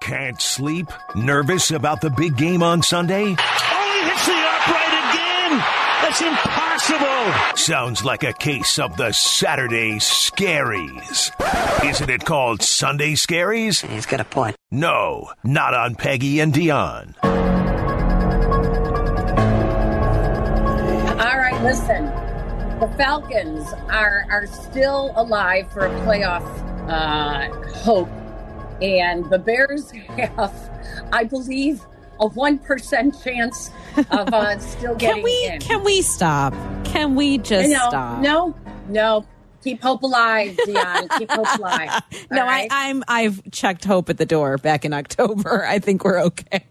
Can't sleep? Nervous about the big game on Sunday? Oh, he hits the upright again! That's impossible! Sounds like a case of the Saturday scaries. Isn't it called Sunday scaries? He's got a point. No, not on Peggy and Dionne. All right, listen. The Falcons are are still alive for a playoff uh, hope, and the Bears have, I believe, a one percent chance of uh, still getting Can we in. can we stop? Can we just no, stop? no, no. Keep hope alive, Dionne. Keep hope alive. No, right? I, I'm I've checked hope at the door back in October. I think we're okay.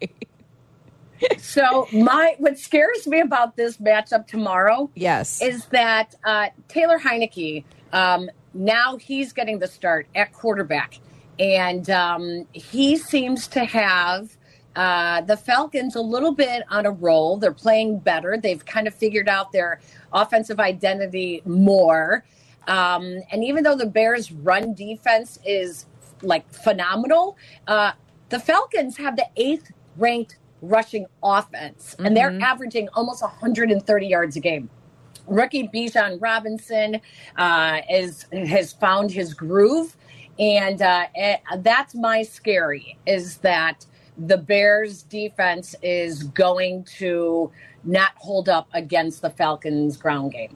So my what scares me about this matchup tomorrow Yes. is that uh, Taylor Heinicke um, now he's getting the start at quarterback, and um, he seems to have uh, the Falcons a little bit on a roll. They're playing better. They've kind of figured out their offensive identity more. Um, and even though the Bears' run defense is like phenomenal, uh, the Falcons have the eighth ranked rushing offense, and they're averaging almost 130 yards a game. Rookie Bijan Robinson uh, is has found his groove, and uh, it, that's my scary is that the Bears defense is going to not hold up against the Falcons ground game.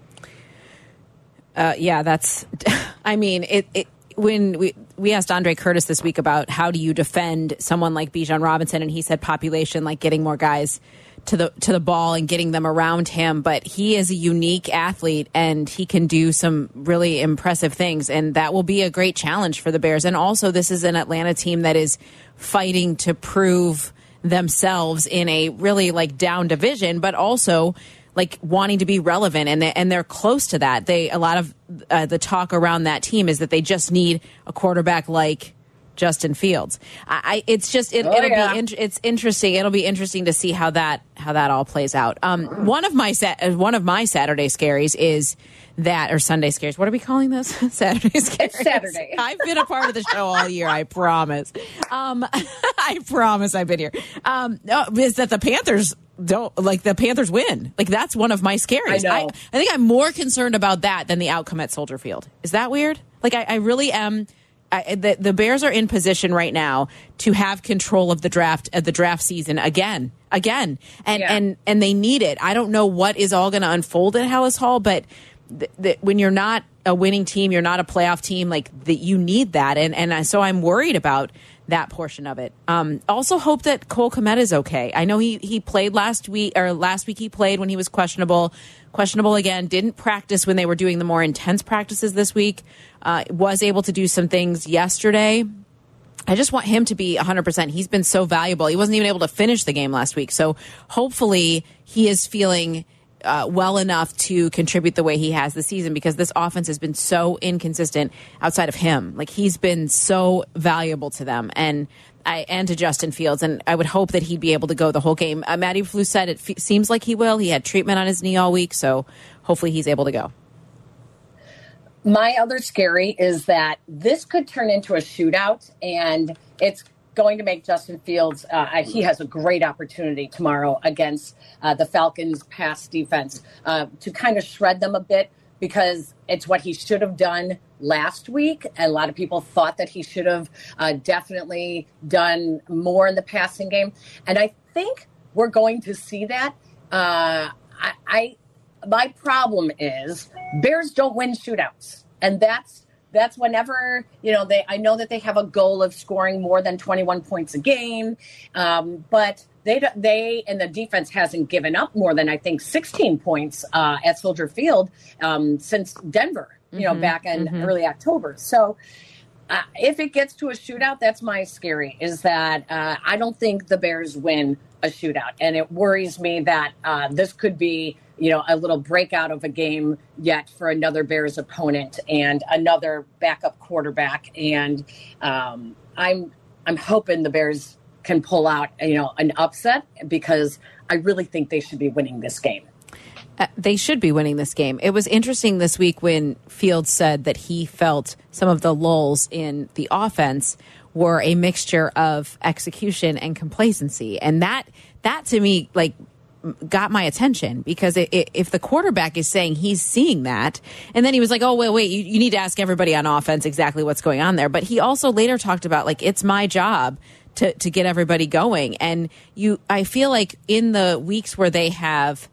Uh, yeah, that's. I mean, it, it. When we we asked Andre Curtis this week about how do you defend someone like Bijan Robinson, and he said population, like getting more guys to the to the ball and getting them around him. But he is a unique athlete, and he can do some really impressive things, and that will be a great challenge for the Bears. And also, this is an Atlanta team that is fighting to prove themselves in a really like down division, but also like wanting to be relevant and they, and they're close to that. They a lot of uh, the talk around that team is that they just need a quarterback like Justin Fields. I, I it's just it, Oh, it'll yeah. be in, it's interesting. It'll be interesting to see how that how that all plays out. Um, one of my sa- uh, one of my Saturday scaries is that or Sunday scares. What are we calling this? Saturday scaries. Saturday. I've been a part of the show all year. I promise. Um, I promise I've been here. Um, no, is that the Panthers don't like the Panthers win? Like that's one of my scaries. I know. I, think I'm more concerned about that than the outcome at Soldier Field. Is that weird? Like I, I really am. I, the, the Bears are in position right now to have control of the draft of the draft season again, again, and Yeah. and and they need it. I don't know what is all going to unfold at Halas Hall, but th- th- when you're not a winning team, you're not a playoff team. Like that, you need that, and and so I'm worried about that portion of it. Um, also, hope that Cole Kmet is okay. I know he he played last week or last week he played when he was questionable. Questionable again. Didn't practice when they were doing the more intense practices this week. Uh, was able to do some things yesterday. I just want him to be 100%. He's been so valuable. He wasn't even able to finish the game last week. So hopefully he is feeling uh, well enough to contribute the way he has this season because this offense has been so inconsistent outside of him. Like he's been so valuable to them and I, and to Justin Fields. And I would hope that he'd be able to go the whole game. Uh, Matty Flu said it seems like he will. He had treatment on his knee all week. So hopefully he's able to go. My other scary is that this could turn into a shootout, and it's going to make Justin Fields. Uh, he has a great opportunity tomorrow against uh, the Falcons' pass defense uh, to kind of shred them a bit because it's what he should have done last week. A lot of people thought that he should have uh, definitely done more in the passing game, and I think we're going to see that. Uh, I, I my problem is Bears don't win shootouts, and that's that's whenever you know they. I know that they have a goal of scoring more than twenty one points a game, um, but they they and the defense hasn't given up more than I think sixteen points uh, at Soldier Field um, since Denver. You know, back in early October. So. Uh, if it gets to a shootout, that's my scary. Is that uh, I don't think the Bears win a shootout, and it worries me that uh, this could be, you know, a little breakout of a game yet for another Bears opponent and another backup quarterback. And um, I'm I'm hoping the Bears can pull out, you know, an upset because I really think they should be winning this game. Uh, they should be winning this game. It was interesting this week when Fields said that he felt some of the lulls in the offense were a mixture of execution and complacency. And that, that to me, like, got my attention because it, it, if the quarterback is saying he's seeing that, and then he was like, "Oh wait, wait, you, you need to ask everybody on offense exactly what's going on there." But he also later talked about like it's my job to to get everybody going, and you, I feel like in the weeks where they have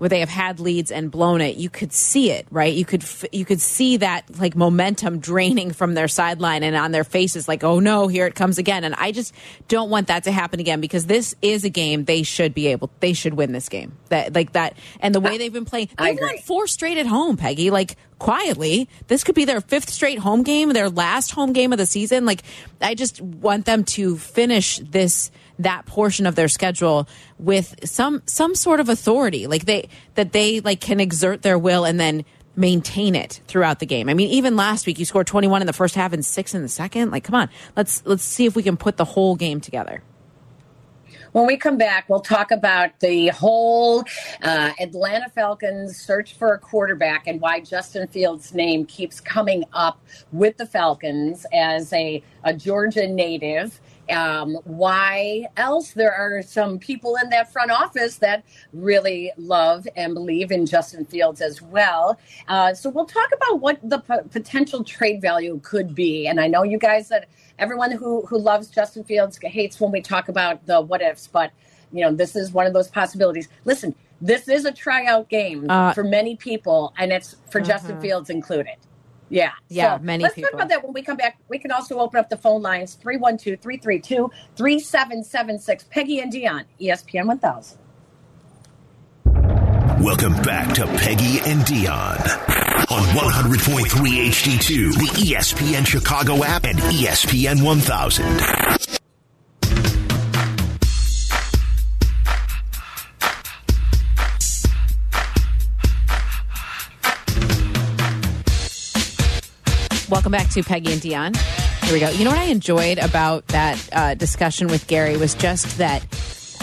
where they have had leads and blown it, you could see it, right? You could you could see that like momentum draining from their sideline and on their faces, like, oh no, here it comes again. And I just don't want that to happen again because this is a game they should be able, they should win this game. That like that, and the way they've been playing, they've won four straight at home, Peggy. Like quietly, this could be their fifth straight home game, their last home game of the season. Like I just want them to finish this that portion of their schedule with some some sort of authority like they that they like can exert their will and then maintain it throughout the game. I mean, even last week you scored 21 in the first half and 6 in the second. Like come on. Let's let's see if we can put the whole game together. When we come back, we'll talk about the whole uh, Atlanta Falcons search for a quarterback and why Justin Fields' name keeps coming up with the Falcons as a, a Georgia native um, why else there are some people in that front office that really love and believe in Justin Fields as well. Uh, so we'll talk about what the p- potential trade value could be. And I know you guys that everyone who who loves Justin Fields hates when we talk about the what ifs, but you know this is one of those possibilities. Listen, this is a tryout game uh, for many people, and it's for uh-huh. Justin Fields included. Yeah. Yeah. So many let's people. talk about that when we come back. We can also open up the phone lines 312 332 3776. Peggy and Dionne, ESPN 1000. Welcome back to Peggy and Dionne on 100.3 HD2, the ESPN Chicago app, and ESPN 1000. Welcome back to Peggy and Dionne. Here we go. You know what I enjoyed about that uh, discussion with Gary was just that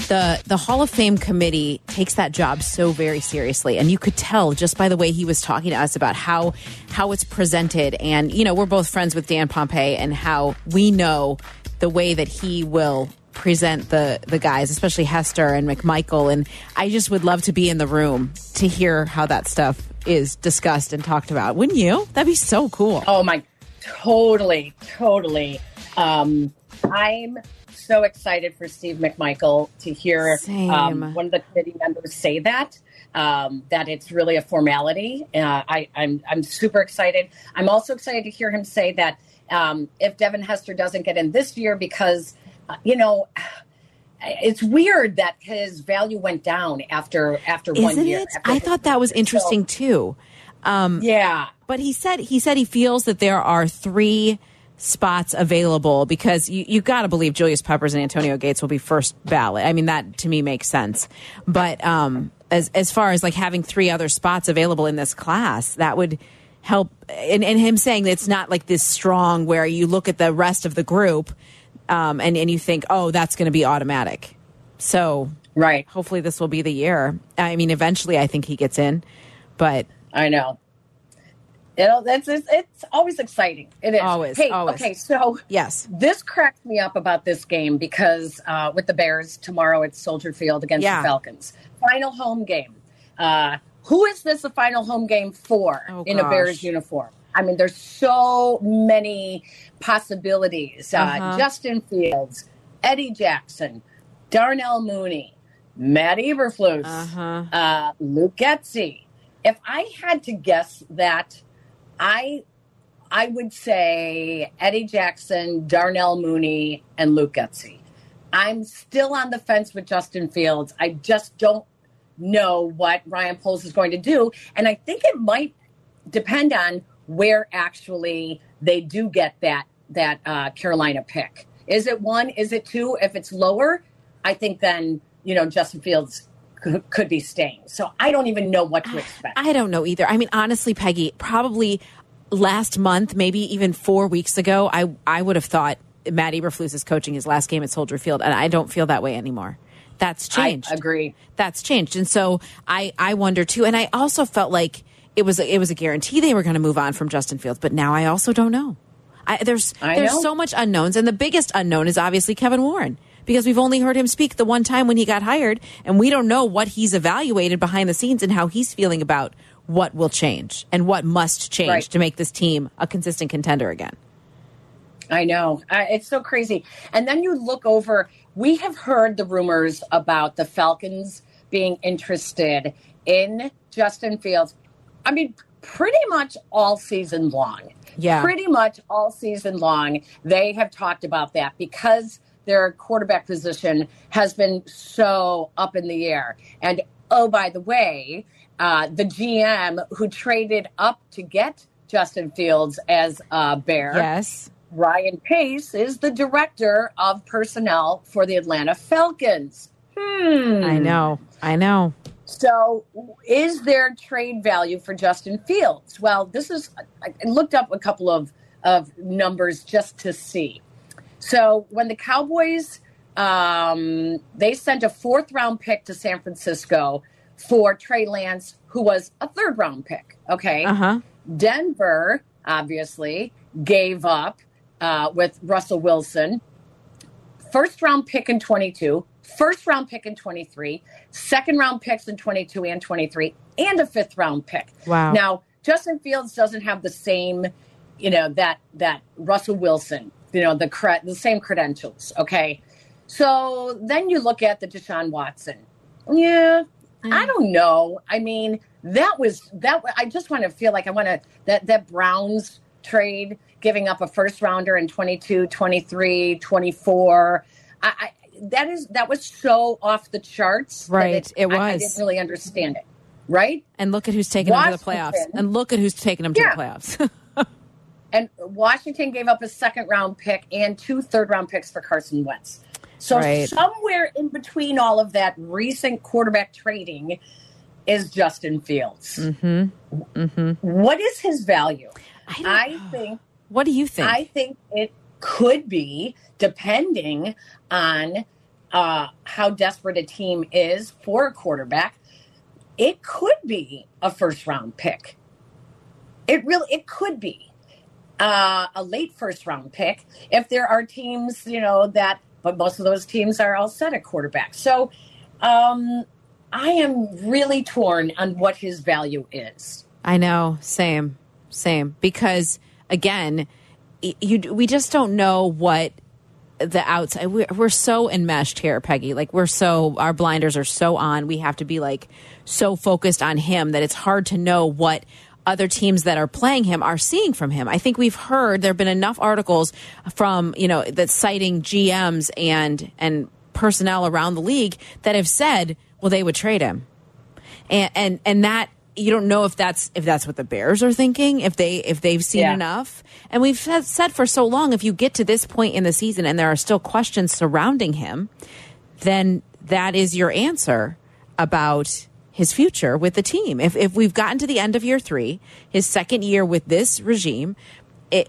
the the Hall of Fame committee takes that job so very seriously, and you could tell just by the way he was talking to us about how how it's presented. And you know, we're both friends with Dan Pompei, and how we know the way that he will present the the guys, especially Hester and McMichael. And I just would love to be in the room to hear how that stuff is discussed and talked about. Wouldn't you? That'd be so cool. Oh my, totally, totally. Um, I'm so excited for Steve McMichael to hear um, one of the committee members say that. Um, that it's really a formality. Uh, I, I'm I'm super excited. I'm also excited to hear him say that um, if Devin Hester doesn't get in this year because uh, you know it's weird that his value went down after after Isn't one year. It? I thought that was interesting so, too. Um, yeah, but he said he said he feels that there are three spots available because you you got to believe Julius Peppers and Antonio Gates will be first ballot. I mean that to me makes sense. But um, as as far as like having three other spots available in this class, that would help. And, and him saying it's not like this strong where you look at the rest of the group um, and and you think, oh, that's going to be automatic. So right, hopefully this will be the year. I mean, eventually, I think he gets in, but I know. You know, that's it's, it's always exciting. It is always. Hey, always. okay, so yes, this cracks me up about this game because uh, with the Bears tomorrow it's Soldier Field against yeah. the Falcons, final home game. Uh, who is this a final home game for oh, in a Bears uniform? I mean, there's so many possibilities. Uh, uh-huh. Justin Fields, Eddie Jackson, Darnell Mooney, Matt Eberflus, uh-huh. uh, Luke Getsy. If I had to guess that, I I would say Eddie Jackson, Darnell Mooney, and Luke Getsy. I'm still on the fence with Justin Fields. I just don't know what Ryan Poles is going to do. And I think it might depend on where actually they do get that that uh, Carolina pick. Is it one? Is it two? If it's lower, I think then you know Justin Fields could, could be staying. So I don't even know what to expect. I don't know either. I mean, honestly, Peggy, probably last month, maybe even four weeks ago, I I would have thought Matt Eberflus is coaching his last game at Soldier Field, and I don't feel that way anymore. That's changed. I agree. That's changed, and so I I wonder too. And I also felt like it was a, it was a guarantee they were going to move on from Justin Fields, but now I also don't know. I, there's I there's know. so much unknowns, and the biggest unknown is obviously Kevin Warren because we've only heard him speak the one time when he got hired, and we don't know what he's evaluated behind the scenes and how he's feeling about what will change and what must change Right. to make this team a consistent contender again. I know. Uh, it's so crazy. And then you look over, we have heard the rumors about the Falcons being interested in Justin Fields. I mean, pretty much all season long. Yeah. Pretty much all season long, they have talked about that because their quarterback position has been so up in the air. And oh, by the way, uh, the GM who traded up to get Justin Fields as a Bear. Yes. Ryan Pace is the director of personnel for the Atlanta Falcons. Hmm. I know. I know. So, is there trade value for Justin Fields? Well, this is, I looked up a couple of, of numbers just to see. So, when the Cowboys, um, they sent a fourth round pick to San Francisco for Trey Lance, who was a third round pick. Okay. Uh huh. Denver, obviously, gave up uh, with Russell Wilson. First round pick in 22, first round pick in 23, second round picks in 22 and 23, and a fifth round pick. Wow. Now, Justin Fields doesn't have the same, you know, that that Russell Wilson, you know, the cre- the same credentials. Okay. So then you look at the Deshaun Watson. Yeah, mm. I don't know. I mean, that was that. I just want to feel like I want to that that Browns trade, giving up a first rounder in 22, 23, 24. I, I that is that was so off the charts. Right, it I, I didn't really understand it. Right. And look at who's taking them to the playoffs. And look at who's taking them to Yeah. the playoffs. And Washington gave up a second round pick and two third round picks for Carson Wentz. So Right. somewhere in between all of that recent quarterback trading is Justin Fields. mm-hmm. Mm-hmm. What is his value? I, I think what do you think? I think it could be depending on uh, how desperate a team is for a quarterback. It could be a first round pick. It really it could be uh, a late first round pick if there are teams you know that, but most of those teams are all set at quarterback. So um, I am really torn on what his value is. I know, same, same. Because again, you we just don't know what the outside. We're, we're so enmeshed here, Peggy. Like we're so our blinders are so on. We have to be like so focused on him that it's hard to know what other teams that are playing him are seeing from him. I think we've heard there have been enough articles from you know that citing GMs and and personnel around the league that have said, well, they would trade him and and and that you don't know if that's if that's what the Bears are thinking if they if they've seen Yeah. enough. And we've said, said for so long, if you get to this point in the season and there are still questions surrounding him, then that is your answer about his future with the team. If if we've gotten to the end of year three, his second year with this regime,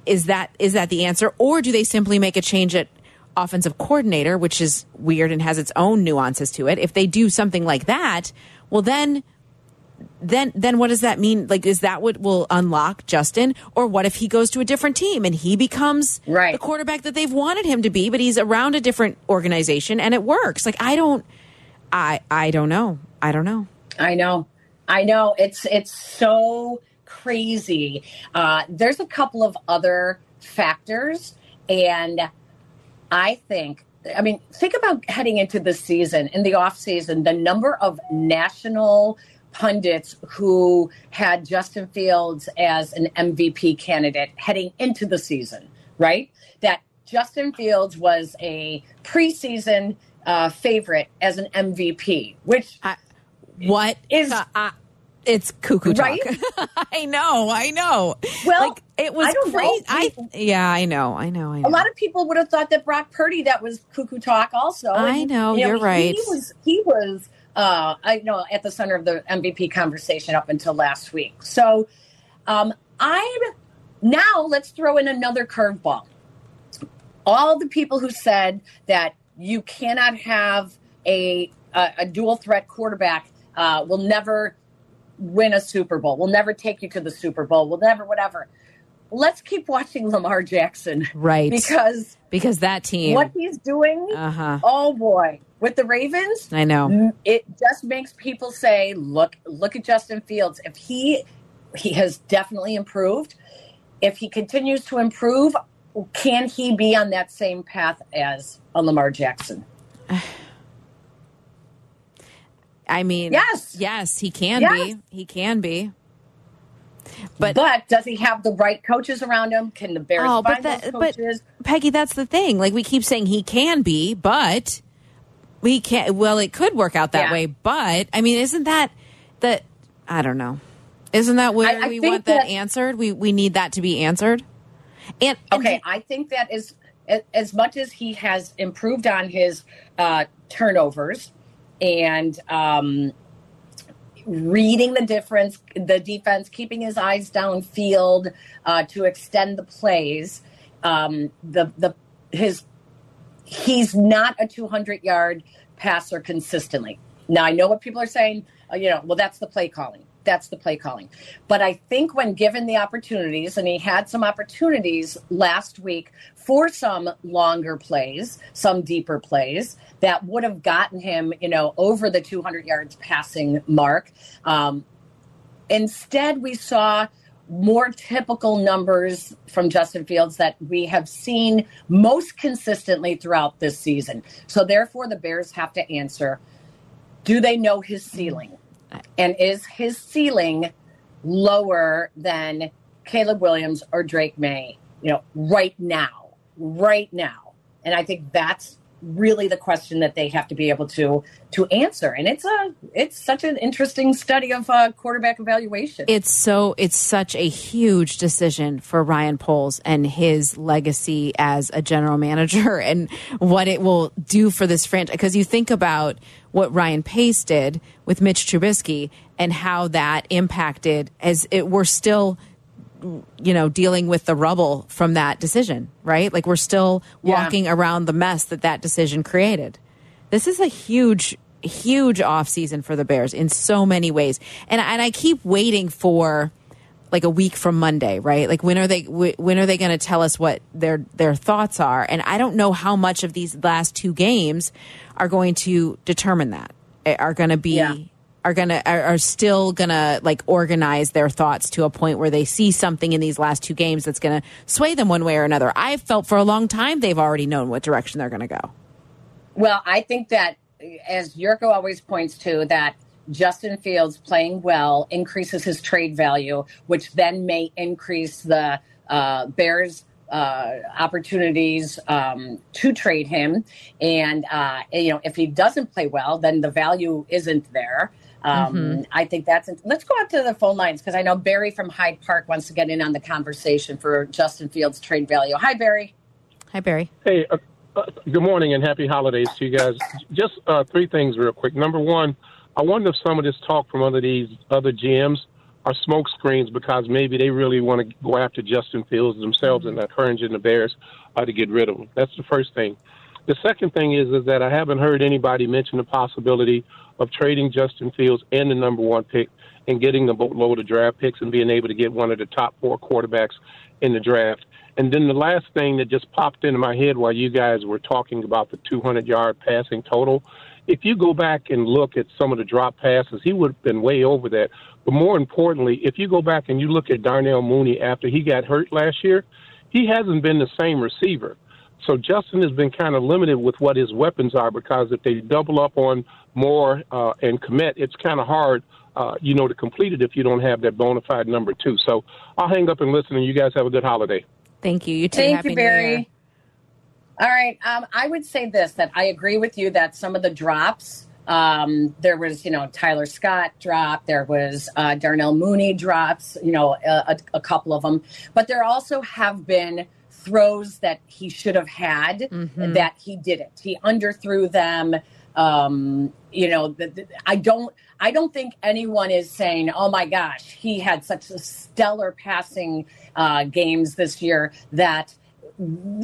is that is that the answer, or do they simply make a change at offensive coordinator, which is weird and has its own nuances to it? If they do something like that, well then then then what does that mean? Like, is that what will unlock Justin, or what if he goes to a different team and he becomes Right. the quarterback that they've wanted him to be, but he's around a different organization and it works? Like, I don't, I I don't know, I don't know. I know. I know. It's it's so crazy. Uh, there's a couple of other factors, and I think. I mean, think about heading into the season in the off season. The number of national pundits who had Justin Fields as an MVP candidate heading into the season, right? That Justin Fields was a preseason uh, favorite as an MVP, which What Is- uh, uh, it's cuckoo talk? Right? I know, I know. Well, like it was I crazy. I yeah, I know, I know, I know. A lot of people would have thought that Brock Purdy that was cuckoo talk also. I know, you you're right. He was he was uh I know at the center of the MVP conversation up until last week. So um I'm now let's throw in another curveball. All the people who said that you cannot have a a, a dual threat quarterback uh, will never win a Super Bowl. Will never take you to the Super Bowl. Will never whatever let's keep watching Lamar Jackson. Right. Because because that team what he's doing, uh-huh. oh boy, with the Ravens, I know. It just makes people say, look look at Justin Fields. If he he has definitely improved. If he continues to improve, can he be on that same path as a Lamar Jackson? I mean, yes, yes, he can yes. be. He can be. But, but does he have the right coaches around him? Can the Bears oh, find but those coaches? But Peggy, that's the thing. Like we keep saying, he can be, but we can't. Well, it could work out that yeah. way, but I mean, isn't that that? I don't know. Isn't that where I, I we want that, that, answered? We we need that to be answered. And, and okay, I think that is as much as he has improved on his uh, turnovers and um, reading the difference, the defense, keeping his eyes downfield uh, to extend the plays. Um, the the his he's not a 200 yard passer consistently. Now I know what people are saying. Uh, you know, well that's the play calling that's the play calling. But I think when given the opportunities, and he had some opportunities last week for some longer plays, some deeper plays that would have gotten him, you know, over the 200 yards passing mark. Um, instead, we saw more typical numbers from Justin Fields that we have seen most consistently throughout this season. So, therefore, the Bears have to answer do they know his ceiling? And is his ceiling lower than Caleb Williams or Drake Maye, you know, right now, right now? And I think that's really the question that they have to be able to to answer. And it's a it's such an interesting study of uh, quarterback evaluation. It's so it's such a huge decision for ryan poles and his legacy as a general manager and what it will do for this franchise. Because you think about what ryan pace did with mitch trubisky and how that impacted as it we're still you know dealing with the rubble from that decision right? Like we're still walking yeah. around the mess that that decision created. This is a huge huge off season for the bears in so many ways. And and i keep waiting for like a week from monday right? Like when are they when are they going to tell us what their their thoughts are? And i don't know how much of these last two games are going to determine that. Are going to be yeah are gonna are, are still gonna like organize their thoughts to a point where they see something in these last two games that's gonna sway them one way or another. I've felt for a long time they've already known what direction they're gonna go. Well, I think that as Yurko always points to that Justin Fields playing well increases his trade value, which then may increase the uh, Bears uh, opportunities um, to trade him. And, uh, you know, if he doesn't play well, then the value isn't there. Um, mm-hmm. I think that's. Let's go out to the phone lines because I know Barry from Hyde Park wants to get in on the conversation for Justin Fields' trade value. Hi, Barry. Hi, Barry. Hey, uh, uh, good morning and happy holidays to you guys. Just uh, three things, real quick. Number one, I wonder if some of this talk from other these other GMs are smoke screens because maybe they really want to go after Justin Fields themselves mm-hmm. and encouraging the Bears uh, to get rid of him. That's the first thing. The second thing is is that I haven't heard anybody mention the possibility of trading Justin Fields and the number one pick and getting the boatload of draft picks and being able to get one of the top four quarterbacks in the draft. And then the last thing that just popped into my head while you guys were talking about the 200 yard passing total, if you go back and look at some of the drop passes, he would have been way over that. But more importantly, if you go back and you look at Darnell Mooney after he got hurt last year, he hasn't been the same receiver. So Justin has been kind of limited with what his weapons are because if they double up on more uh, and commit, it's kind of hard, uh, you know, to complete it if you don't have that bona fide number two. So I'll hang up and listen, and you guys have a good holiday. Thank you. You too. Thank Happy you, Barry. All right. Um, I would say this that I agree with you that some of the drops. Um, there was, you know, Tyler Scott drop. There was uh, Darnell Mooney drops. You know, a, a couple of them. But there also have been throws that he should have had mm-hmm. that he didn't. He underthrew them. Um, you know, the, the, I don't. I don't think anyone is saying, "Oh my gosh, he had such a stellar passing uh, games this year that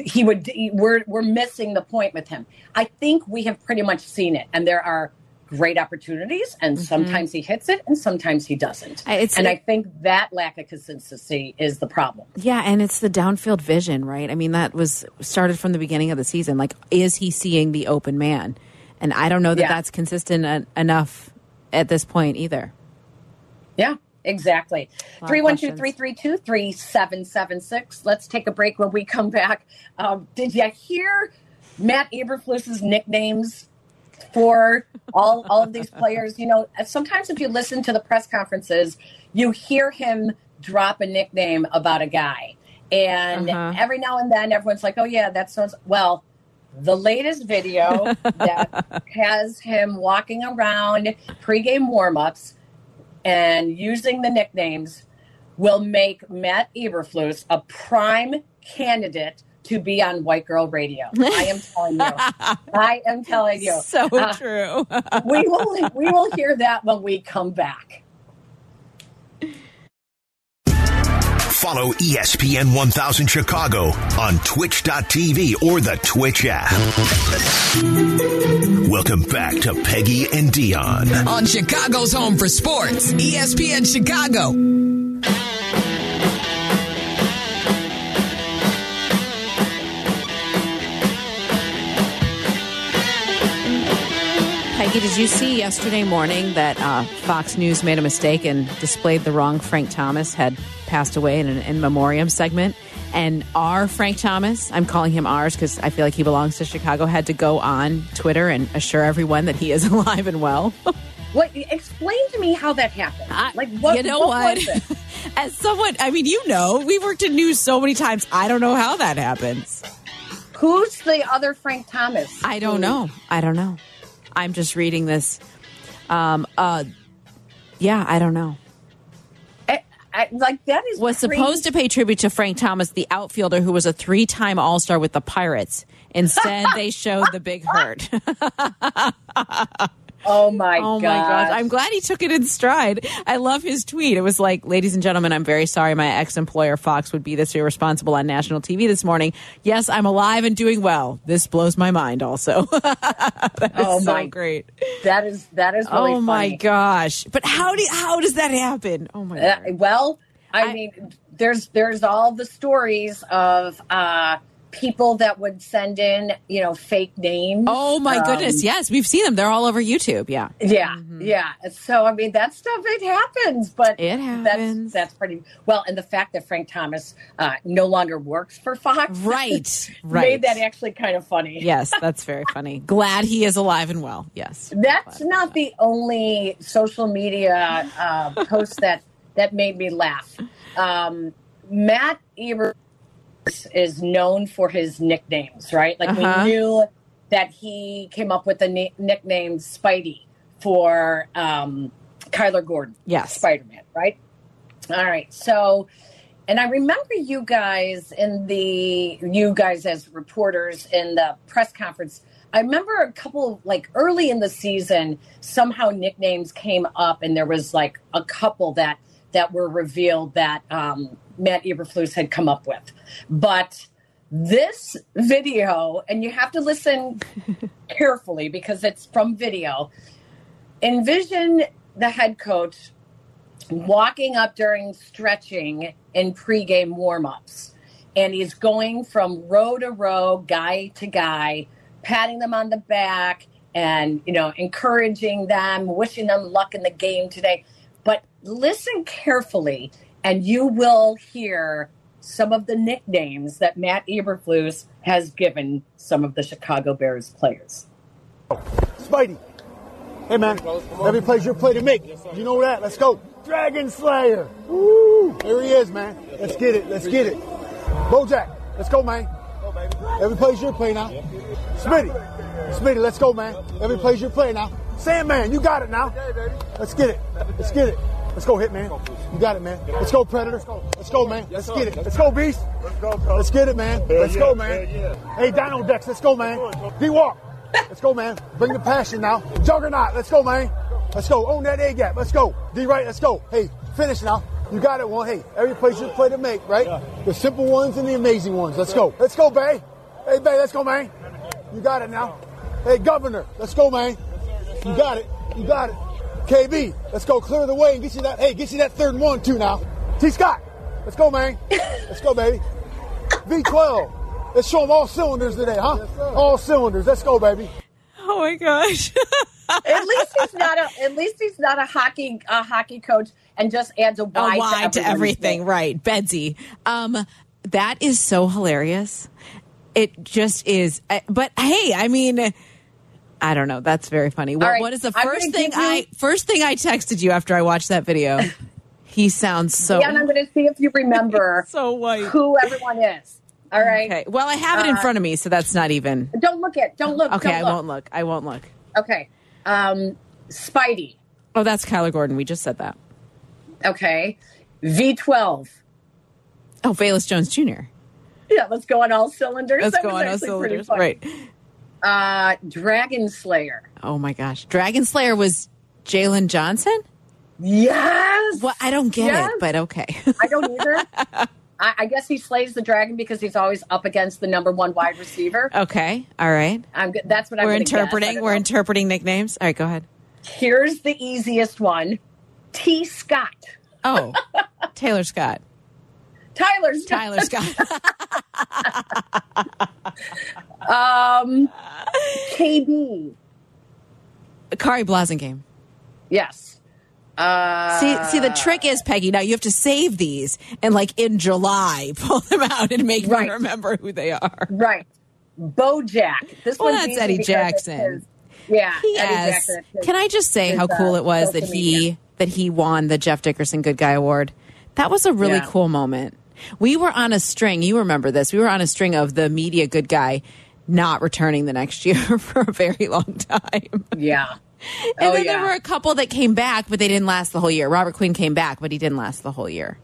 he would." We're we're missing the point with him. I think we have pretty much seen it, and there are great opportunities, and Mm-hmm. sometimes he hits it, and sometimes he doesn't. It's- and it- I think that lack of consistency is the problem. Yeah, and it's the downfield vision, right? I mean, that was started from the beginning of the season. Like, is he seeing the open man? And I don't know that Yeah. that's consistent en- enough at this point either. Yeah, exactly. of 312 332 3776. Let's take a break when we come back. Um, did you hear Matt Eberflus's nicknames for all, all of these players? You know, sometimes if you listen to the press conferences, you hear him drop a nickname about a guy. And Uh-huh. every now and then, everyone's like, oh, yeah, that sounds well. The latest video that has him walking around pregame warmups and using the nicknames will make Matt Eberflus a prime candidate to be on White Girl Radio. I am telling you. I am telling you. So Uh, true. we will we will hear that when we come back. Follow E ESPN 1000 Chicago on twitch.tv or the Twitch app. Welcome back to Peggy and Dionne. on Chicago's home for sports, ESPN Chicago. Did you see yesterday morning that uh, Fox News made a mistake and displayed the wrong Frank Thomas had passed away in an in memoriam segment? And our Frank Thomas, I'm calling him ours because I feel like he belongs to Chicago, had to go on Twitter and assure everyone that he is alive and well. What explain to me how that happened? I- like what you know what, what? As someone, I mean, you know, we've worked in news so many times. I don't know how that happens. Who's the other Frank Thomas? I don't know. I don't know. I'm just reading this. Um, uh, yeah, I don't know. I, like that is was crazy. supposed to pay tribute to Frank Thomas, the outfielder who was a three time All Star with the Pirates. Instead, they showed the big hurt. Oh my oh my gosh. I'm glad he took it in stride. I love his tweet. It was like, ladies and gentlemen, I'm very sorry my ex employer Fox would be this irresponsible on national TV this morning. Yes, I'm alive and doing well. This blows my mind also. that is Oh so my- great. that is that is really oh my funny. gosh. But how do how does that happen? Oh my Uh, god. well, I, I- mean, there's there's all the stories of uh, people that would send in, you know, fake names. Oh my Um, goodness. Yes, we've seen them. They're all over YouTube. Yeah. Yeah, yeah. So I mean, that stuff it happens, but It happens. That's that's pretty well. And the fact that Frank Thomas uh, no longer works for Fox, Right. Right. made that actually kind of funny. Yes, that's very funny. Glad he is alive and well. Yes. That's not the only social media uh, post that that made me laugh. Um, Matt Ebert is known for his nicknames, right? Like Uh-huh. we knew that he came up with the ni- nickname Spidey for um, Kyler Gordon, Yes. Spider Man, right? All right, so. And I remember you guys in the you guys as reporters in the press conference. I remember a couple like early in the season, somehow nicknames came up, and there was like a couple that that were revealed that um, Matt Eberflus had come up with. But this video, and you have to listen carefully because it's from video. Envision the head coach walking up during stretching in pregame warmups. And he's going from row to row, guy to guy, patting them on the back and, you know, encouraging them, wishing them luck in the game today. Listen carefully, and you will hear some of the nicknames that Matt Eberflus has given some of the Chicago Bears players. Oh. Spidey. Hey man, every play's your play to make. You know that. Let's go. Dragon Slayer. Woo! Here he is, man. Let's get it. Let's get it. Bojack. Let's go, man. Every play's your play now. Smitty. Smitty, let's go, man. Every play's your play now. Sandman, you got it now. Let's get it. Let's get it. Let's go, Hitman. You got it, man. Let's go, Predator. Let's go, man. Let's get it. Let's go, Beast. Let's get it, man. Let's go, man. Hey, Dino Dex, let's go, man. D Walk. Let's go, man. Bring the passion now. Juggernaut, let's go, man. Let's go. Own that A gap. Let's go. D right, let's go. Hey, finish now. You got it, one. Hey, every place you play to make, right? The simple ones and the amazing ones. Let's go. Let's go, Bay. Hey, Bay, let's go, man. You got it now. Hey, Governor, let's go, man. You got it. You got it. KB, let's go clear the way and get you that. Hey, get you that third and one too now. T Scott, let's go, man. Let's go, baby. V12. Let's show them all cylinders today, huh? all cylinders. Let's go, baby. Oh my gosh. at least he's not a. At least he's not a hockey a hockey coach and just adds a a Y, why to everyone's everything, name. right? Bedsy. Um, that is so hilarious. It just is. Uh, But hey, I mean, I don't know. That's very funny. What, right, what is the first thing you- I first thing I texted you after I watched that video? he sounds so Yeah, and I'm going to see if you remember so white. who everyone is. All right. Okay. Well, I have it in Uh, front of me, so that's not even. Don't look at. Don't look. Okay, don't I won't look. I won't look. Okay. Um, Spidey. Oh, that's Kyler Gordon. We just said that. Okay. V12. Oh, Velus Jones Jr. Yeah, let's go on all cylinders. Let's That go on all cylinders. Right. Uh, Dragon Slayer. Oh my gosh. Dragon Slayer was Jaylon Johnson? Yes. Well, I don't get Yes. it, but okay. I don't either. I, I guess he slays the dragon because he's always up against the number one wide receiver. okay. All right. I'm, good- that's what I'm We're gonna guess. I interpreting. We're know. interpreting nicknames. All right, go ahead. Here's the easiest one. T. Scott. Oh, Taylor Scott. Tyler Scott. Tyler Scott. Um, KB. Khari Blasingame. Yes. Uh, See, see, the trick is, Peggy. Now you have to save these and, like, in July, pull them out and make Right. me remember who they are. right. Bojack. This Well, one's that's Eddie Jackson. yeah. Eddie Yes. Jackson. is his- Can I just say his, how cool uh, it was that he media. that he won the Jeff Dickerson Good Guy Award? That was a really Yeah. cool moment. We were on a string. You remember this? We were on a string of the media good guy not returning the next year for a very long time. Yeah. And oh, then yeah. there were a couple that came back, but they didn't last the whole year. Robert Quinn came back, but he didn't last the whole year.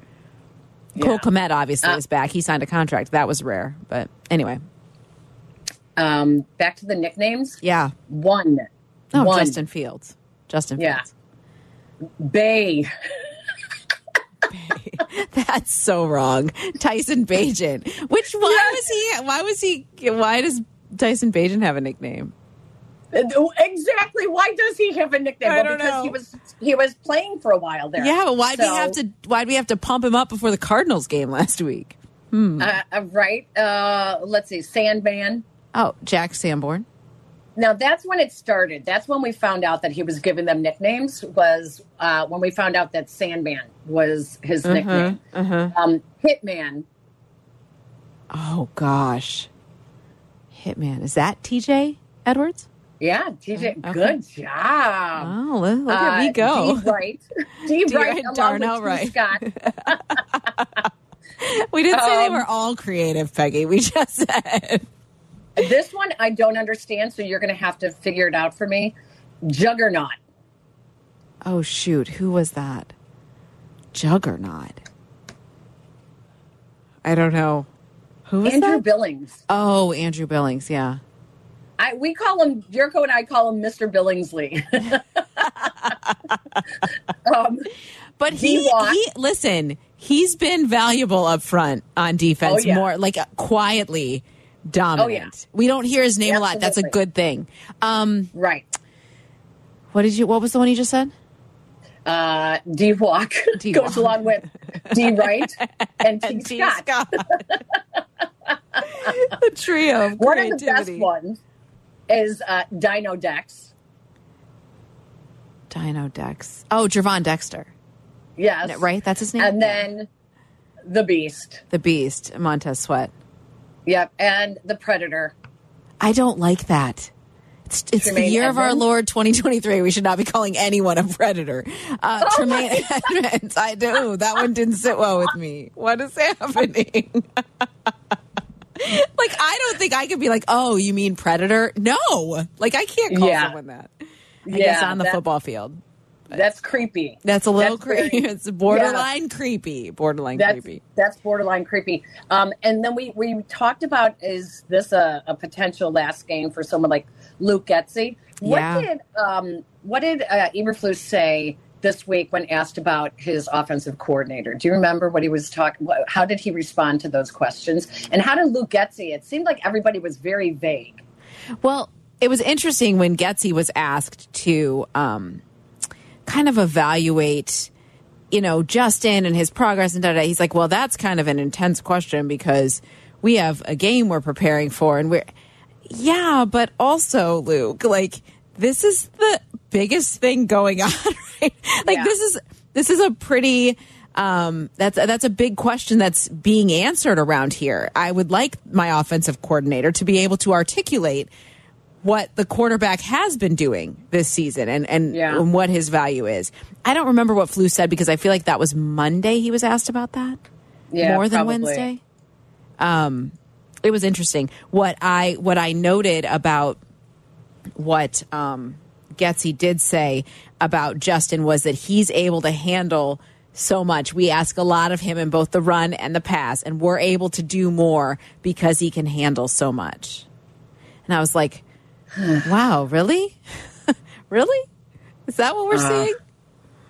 Cole Yeah. Kmet obviously Uh, is back. He signed a contract. That was rare. But anyway, um, back to the nicknames. yeah. One. Oh, One. Justin Fields. Justin Yeah. Fields. Bay. That's so wrong. Tyson Bagent. Which why was he why was he why does Tyson Bagent have a nickname? Exactly. Why does he have a nickname? I Well, don't because know. he was he was playing for a while there. Yeah, but why'd we have to why do we have to pump him up before the Cardinals game last week? Uh, uh, right. Uh, let's see. Sandman. Oh, Jack Sanborn. Now that's when it started. That's when we found out that he was giving them nicknames. Was uh, when we found out that Sandman was his Uh-huh, nickname. Um, Hitman. Oh gosh. Hitman. Is that TJ Edwards? Yeah, TJ. Okay. Good job. Oh, look, look at me Uh, go. D. Wright. D. D. Wright. Wright, along Darnell with T. Wright. Scott. We didn't say they Um, were all creative, Peggy. We just said This one I don't understand, so you're going to have to figure it out for me. Juggernaut. Oh shoot, who was that? Juggernaut. I don't know. Who Andrew that? Billings. oh, Andrew Billings, yeah. I we call him Jericho and I call him Mr. Billingsley. um, But he, he listen, he's been valuable up front on defense Oh, yeah. more like uh, quietly dominant. Oh, yeah. We don't hear his name a lot. That's a good thing. Um right. what did you what was the one you just said? Uh, D Walk D. goes along with D Wright and T. And T. Scott. Scott. the trio of One of the best ones is uh, Dino Dex. Dino Dex. Oh, Gervon Dexter. Yes. Right? That's his name? And then the Beast. the Beast, Montez Sweat. Yep. And the Predator. I don't like that. It's, it's the year of our Lord 2023. We should not be calling anyone a predator. Uh, Oh Tremaine Edmunds. I do. That one didn't sit well with me. What is happening? like, I don't think I could be like, oh, you mean predator? No. Like, I can't call Yeah. someone that. I guess Yeah, on the football field. That's creepy. That's a little creepy. It's borderline creepy. Borderline That's creepy. that's borderline creepy. Um, and then we we talked about is this a, a potential last game for someone like Luke Getsy? What Yeah. did um, what did uh, Eberflus say this week when asked about his offensive coordinator? Do you remember what he was talking? How did he respond to those questions? And how did Luke Getsy? It seemed like everybody was very vague. Well, it was interesting when Getsy was asked to um, kind of evaluate, you know, Justin and his progress and da da. He's like, well, that's kind of an intense question because we have a game we're preparing for, and we're yeah, but also Luke, like this is the biggest thing going on, right? Like Yeah. this is this is a pretty um that's that's a big question that's being answered around here. I would like my offensive coordinator to be able to articulate what the quarterback has been doing this season and and, Yeah. and what his value is. I don't remember what Flu said because I feel like that was Monday he was asked about that Yeah, more than probably. Wednesday. Um, it was interesting. What I what I noted about what um, Getsy did say about Justin was that he's able to handle so much. We ask a lot of him in both the run and the pass, and we're able to do more because he can handle so much. And I was like, "Wow, really, really? Is that what we're Uh, seeing?"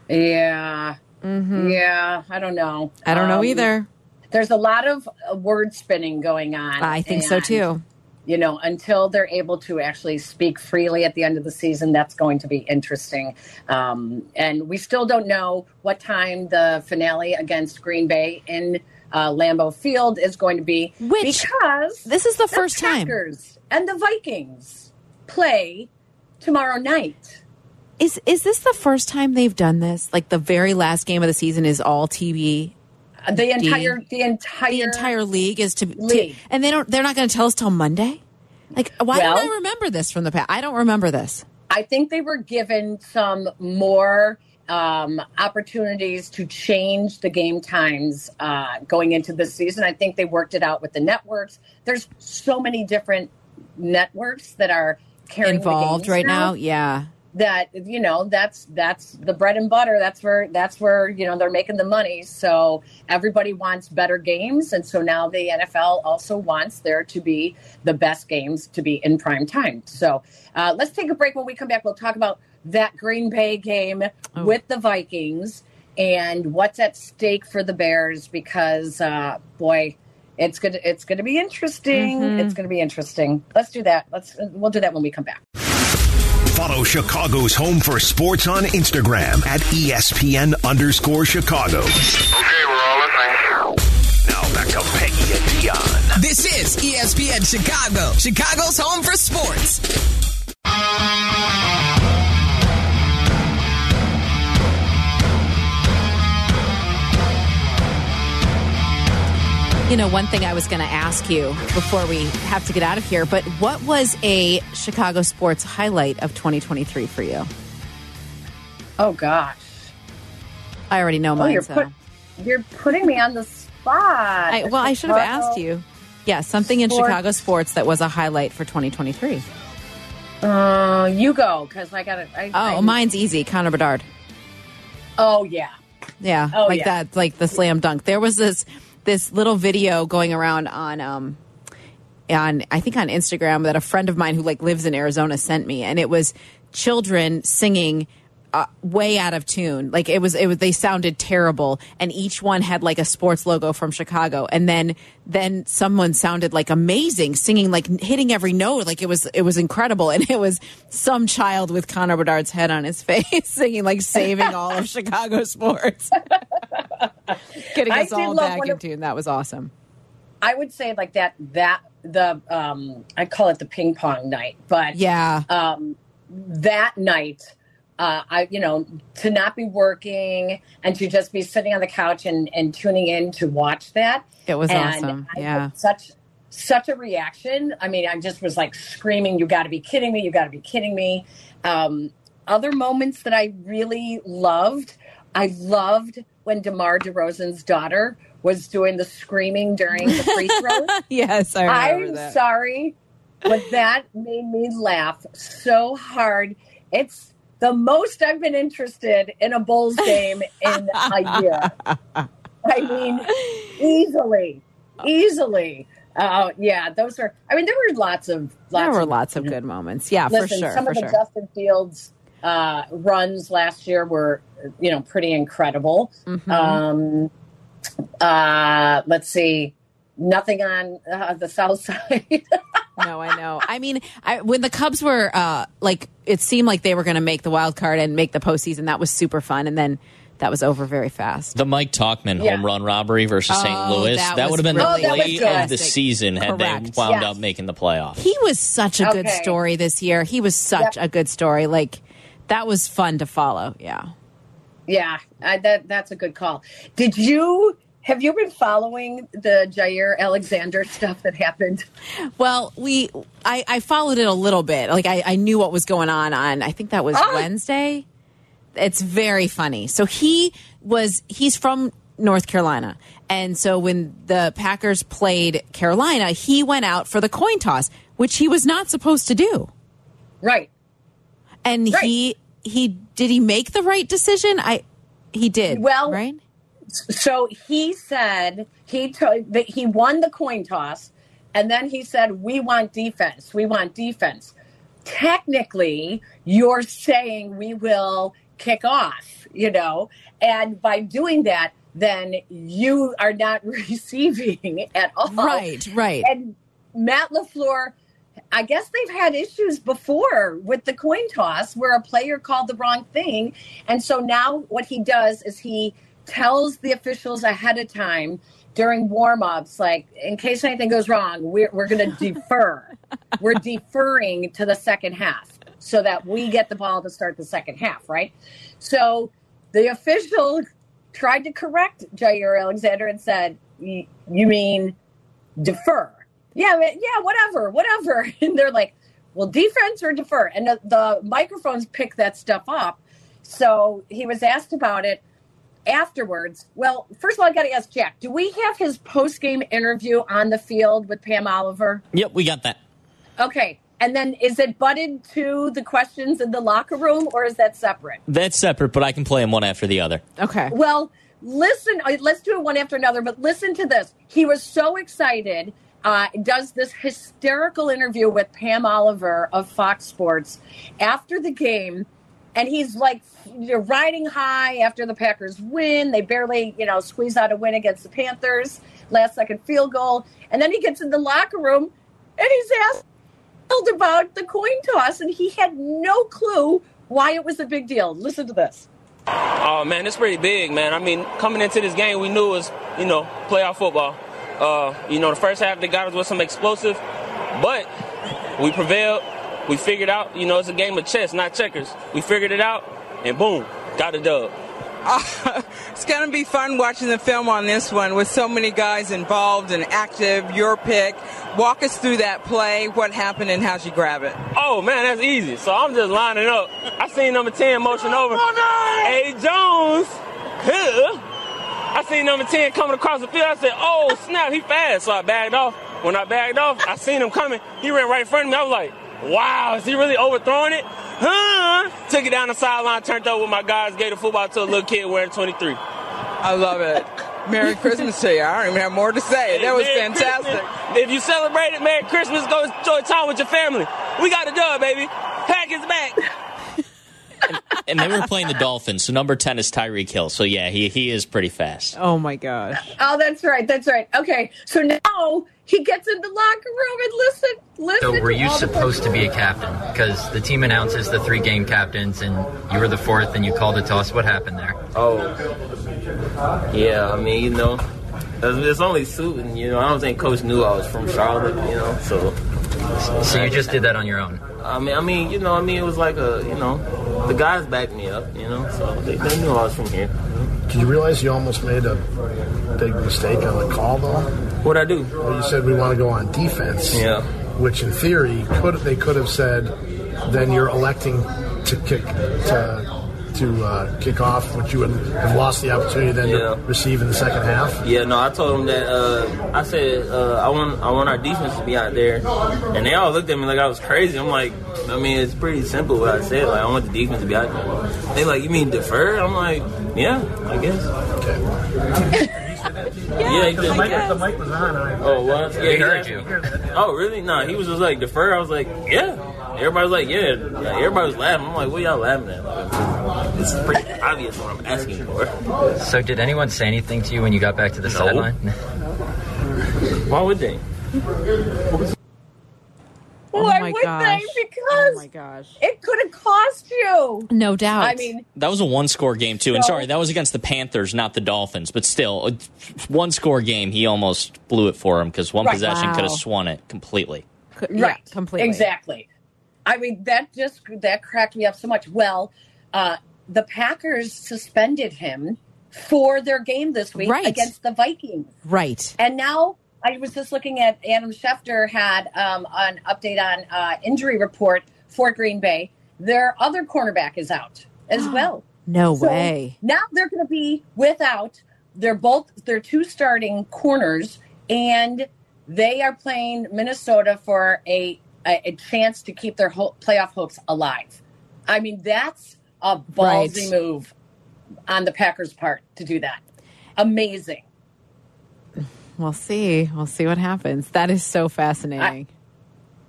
Yeah. Yeah. I don't know. I don't know Um, either. There's a lot of uh, word spinning going on. I think so too. You know, until they're able to actually speak freely at the end of the season, that's going to be interesting. Um, and we still don't know what time the finale against Green Bay in uh, Lambeau Field is going to be. Which- because This is the first time. And the Vikings play tomorrow night. Is is this the first time they've done this? Like the very last game of the season is all TV. The entire, the entire, The entire league is to, to League. and they don't. They're not going to tell us till Monday. Like, why Well- don't I remember this from the past? I don't remember this. I think they were given some more um, opportunities to change the game times uh, going into this season. I think they worked it out with the networks. There's so many different networks that are the Involved right now, yeah. That you know, that's that's the bread and butter. That's where that's where you know they're making the money. So everybody wants better games, and so now the NFL also wants there to be the best games to be in prime time. So uh, let's take a break. When we come back, we'll talk about that Green Bay game with the Vikings and what's at stake for the Bears. Because uh, boy, it's gonna it's gonna be interesting. Mm-hmm. It's gonna be interesting. Let's do that. Let's we'll do that when we come back. Follow Chicago's Home for Sports on Instagram at E ESPN underscore Chicago. Okay, we're all listening. Now back to Peggy and Dionne. This is ESPN Chicago, Chicago's home for sports. You know, one thing I was going to ask you before we have to get out of here, but what was a Chicago sports highlight of 2023 for you? Oh gosh. I already know Oh, mine. you're so. put, you're putting me on the spot. I, well, I should have asked you. Yeah, something in Chicago sports that was a highlight for 2023. Uh, you go because I got it. Oh, I, mine's easy. Connor Bedard. Oh yeah. Yeah, Oh, like yeah. that, like the slam dunk. There was this this little video going around on um on I think on Instagram that a friend of mine who like lives in Arizona sent me, and it was children singing. Uh, way out of tune. Like it was, it was. They sounded terrible, and each one had like a sports logo from Chicago. And then, then someone sounded like amazing, singing like hitting every note. Like it was, it was incredible. And it was some child with Connor Bedard's head on his face, singing like saving all of Chicago sports getting us all back in tune. That was awesome. I would say like that. That the um, I call it the ping pong night, but Yeah. um, that night, uh, I you know to not be working and to just be sitting on the couch and, and tuning in to watch that. It was and awesome. I Yeah. such such a reaction. I mean, I just was like screaming, "You got to be kidding me! You got to be kidding me!" Um, other moments that I really loved, I loved when DeMar DeRozan's daughter was doing the screaming during the free throws. yes, I remember I'm that. sorry, but that made me laugh so hard. It's the most I've been interested in a Bulls game in a year. I mean, easily, easily. Uh, yeah, those are. I mean, there were lots of. Lots there were of, lots of good moments. Yeah, for sure. some For of the sure. Justin Fields uh, runs last year were, you know, pretty incredible. Mhm. Um, uh, let's see, nothing on uh, the south side. No, I know. I mean, I, when the Cubs were uh, like, it seemed like they were going to make the wild card and make the postseason. That was super fun, and then that was over very fast. The Mike Tauchman Yeah. home run robbery versus St. Oh, Louis. that That, would have been really the that was play of the season had they wound Yes. up making the playoffs. He was such a good Okay. story this year. He was such Yep. a good story. Like that was fun to follow. Yeah. Yeah, I, that that's a good call. Did you have you been following the Jaire Alexander stuff that happened? Well, we I, I followed it a little bit. Like I, I knew what was going on on I think that was Ah. Wednesday. It's very funny. So he was he's from North Carolina. And so when the Packers played Carolina, he went out for the coin toss, which he was not supposed to do. Right. And Right. he he did he make the right decision? I he did. Well, right? So he said he told that he won the coin toss, and then he said, "We want defense. We want defense." Technically, you're saying we will kick off, you know, and by doing that, then you are not receiving at all. Right, right. And Matt LaFleur, I guess they've had issues before with the coin toss where a player called the wrong thing. And so now what he does is he tells the officials ahead of time during warm ups, like, in case anything goes wrong, we're, we're going to defer. we're deferring to the second half so that we get the ball to start the second half, right? So the official tried to correct Jaire Alexander and said, You mean defer? Yeah, yeah, whatever, whatever. And they're like, Well, defense or defer? And the, the microphones pick that stuff up. So he was asked about it afterwards. Well, first of all, I got to ask Jack, do we have his post game interview on the field with Pam Oliver? Yep, we got that. Okay. And then is it butted to the questions in the locker room or is that separate? That's separate, but I can play them one after the other. Okay. Well, listen, uh, let's do it one after another, but listen to this. He was so excited, uh, does this hysterical interview with Pam Oliver of Fox Sports after the game. And he's like you're riding high after the Packers win. They barely, you know, squeeze out a win against the Panthers, last second field goal. And then he gets in the locker room and he's asked about the coin toss, and he had no clue why it was a big deal. Listen to this. Oh man, it's pretty big, man. I mean, coming into this game, we knew it was, you know, playoff football. Uh, you know, the first half they got us with some explosive, but we prevailed. We figured out, you know, it's a game of chess, not checkers. We figured it out, and boom, got a dub. It's going to be fun watching the film on this one with so many guys involved and active. Your pick. Walk us through that play. What happened and how'd you grab it? Oh man, that's easy. So I'm just lining up. I seen number 10 motion over. Hey Jones. Huh. I seen number 10 coming across the field. I said, oh snap, he fast. So I bagged off. When I bagged off, I seen him coming. He ran right in front of me. I was like, wow, is he really overthrowing it? Huh? Took it down the sideline, turned over with my guys, gave the football to a little kid wearing 23. I love it. Merry Christmas to you. I don't even have more to say. That was Merry fantastic. Christmas. If you celebrate it, Merry Christmas. Go enjoy time with your family. We got a dub, baby. Pack is back. And they were playing the Dolphins, so number 10 is Tyreek Hill. So yeah, he, he is pretty fast. Oh my gosh. Oh, that's right. That's right. Okay. So now he gets in the locker room and listen, listen. So were you all supposed to be a captain? Because the team announces the three game captains, and you were the fourth, and you called it to us. What happened there? Oh, yeah. I mean, you know, it's it's only suiting. You know, I don't think Coach knew I was from Charlotte. You know, so So you just did that on your own. I mean, I mean, you know, I mean, it was like a, you know, the guys backed me up. You know, so they, they knew I was from here. Did you realize you almost made a big mistake on the call, though? What I do? Well, you said we want to go on defense. Yeah. Which, in theory, could they could have said, then you're electing to kick to to uh, kick off, which you would have lost the opportunity then Yeah. to receive in the second half. Yeah, no, I told them that. Uh, I said uh, I want I want our defense to be out there, and they all looked at me like I was crazy. I'm like, I mean, it's pretty simple what I said. Like, I want the defense to be out there. They like, you mean defer? I'm like, yeah, I guess. Yeah, he did. the mic was on. I, Oh, what? Yeah, They he heard you. Oh, really? No, he was just like defer. I was like, yeah. Everybody was like, yeah. yeah. Everybody was laughing. I'm like, what y'all laughing at? Like, it's pretty obvious what I'm asking for. So did anyone say anything to you when you got back to the No. sideline? Why would they? Oh would gosh. they? Because Oh my gosh. it could have cost you. No doubt. I mean, That was a one score game, too. And sorry, that was against the Panthers, not the Dolphins. But still, a one score game, he almost blew it for him because one Right. possession could have Wow. swung it completely. C- yeah, right, completely. exactly. I mean, that just that cracked me up so much. Well, uh, the Packers suspended him for their game this week Right. against the Vikings. Right. And now I was just looking at Adam Schefter had um, an update on uh, injury report for Green Bay. Their other cornerback is out as well. No So way. Now they're going to be without. They're both they're two starting corners, and they are playing Minnesota for a a, a chance to keep their ho- playoff hopes alive. I mean, that's a ballsy Right. move on the Packers' part to do that. Amazing. We'll see. We'll see what happens. That is so fascinating.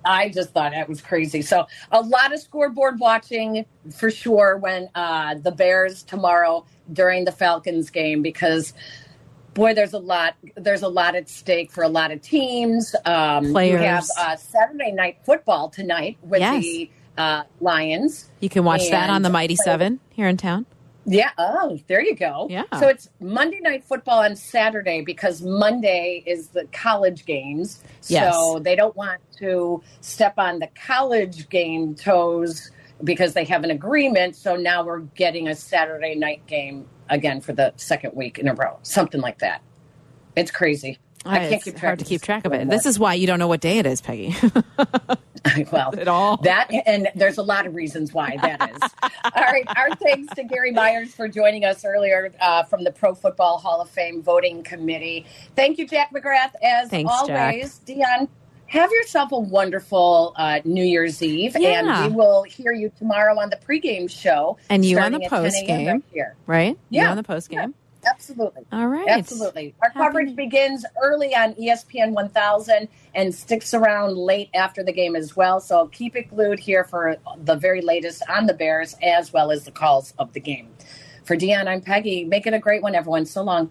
I just thought that was crazy. So a lot of scoreboard watching for sure when uh, the Bears tomorrow during the Falcons game because boy, there's a lot there's a lot at stake for a lot of teams. Um, Players. have uh, Saturday night football tonight with Yes. the uh, Lions. you can watch that on the Mighty Seven here in town. Yeah. Oh, there you go. Yeah. So it's Monday night football on Saturday because Monday is the college games. Yes. So they don't want to step on the college game toes because they have an agreement. So now we're getting a Saturday night game again for the second week in a row, something like that. It's crazy. I can't keep track hard to keep track of it. This is why you don't know what day it is, Peggy. well, at all. That and there's a lot of reasons why that is. all right, our thanks to Gary Myers for joining us earlier uh, from the Pro Football Hall of Fame voting committee. Thank you, Jack McGrath, as Thanks, always. Dionne, have yourself a wonderful uh, New Year's Eve, Yeah. and we will hear you tomorrow on the pregame show, And you on the starting at 10 a.m. postgame. right here. right? Yeah. You on the post game. Absolutely. All right. Absolutely. Our coverage begins early on ESPN 1000 and sticks around late after the game as well. So keep it glued here for the very latest on the Bears as well as the calls of the game. For Dionne, I'm Peggy. Make it a great one, everyone. So long.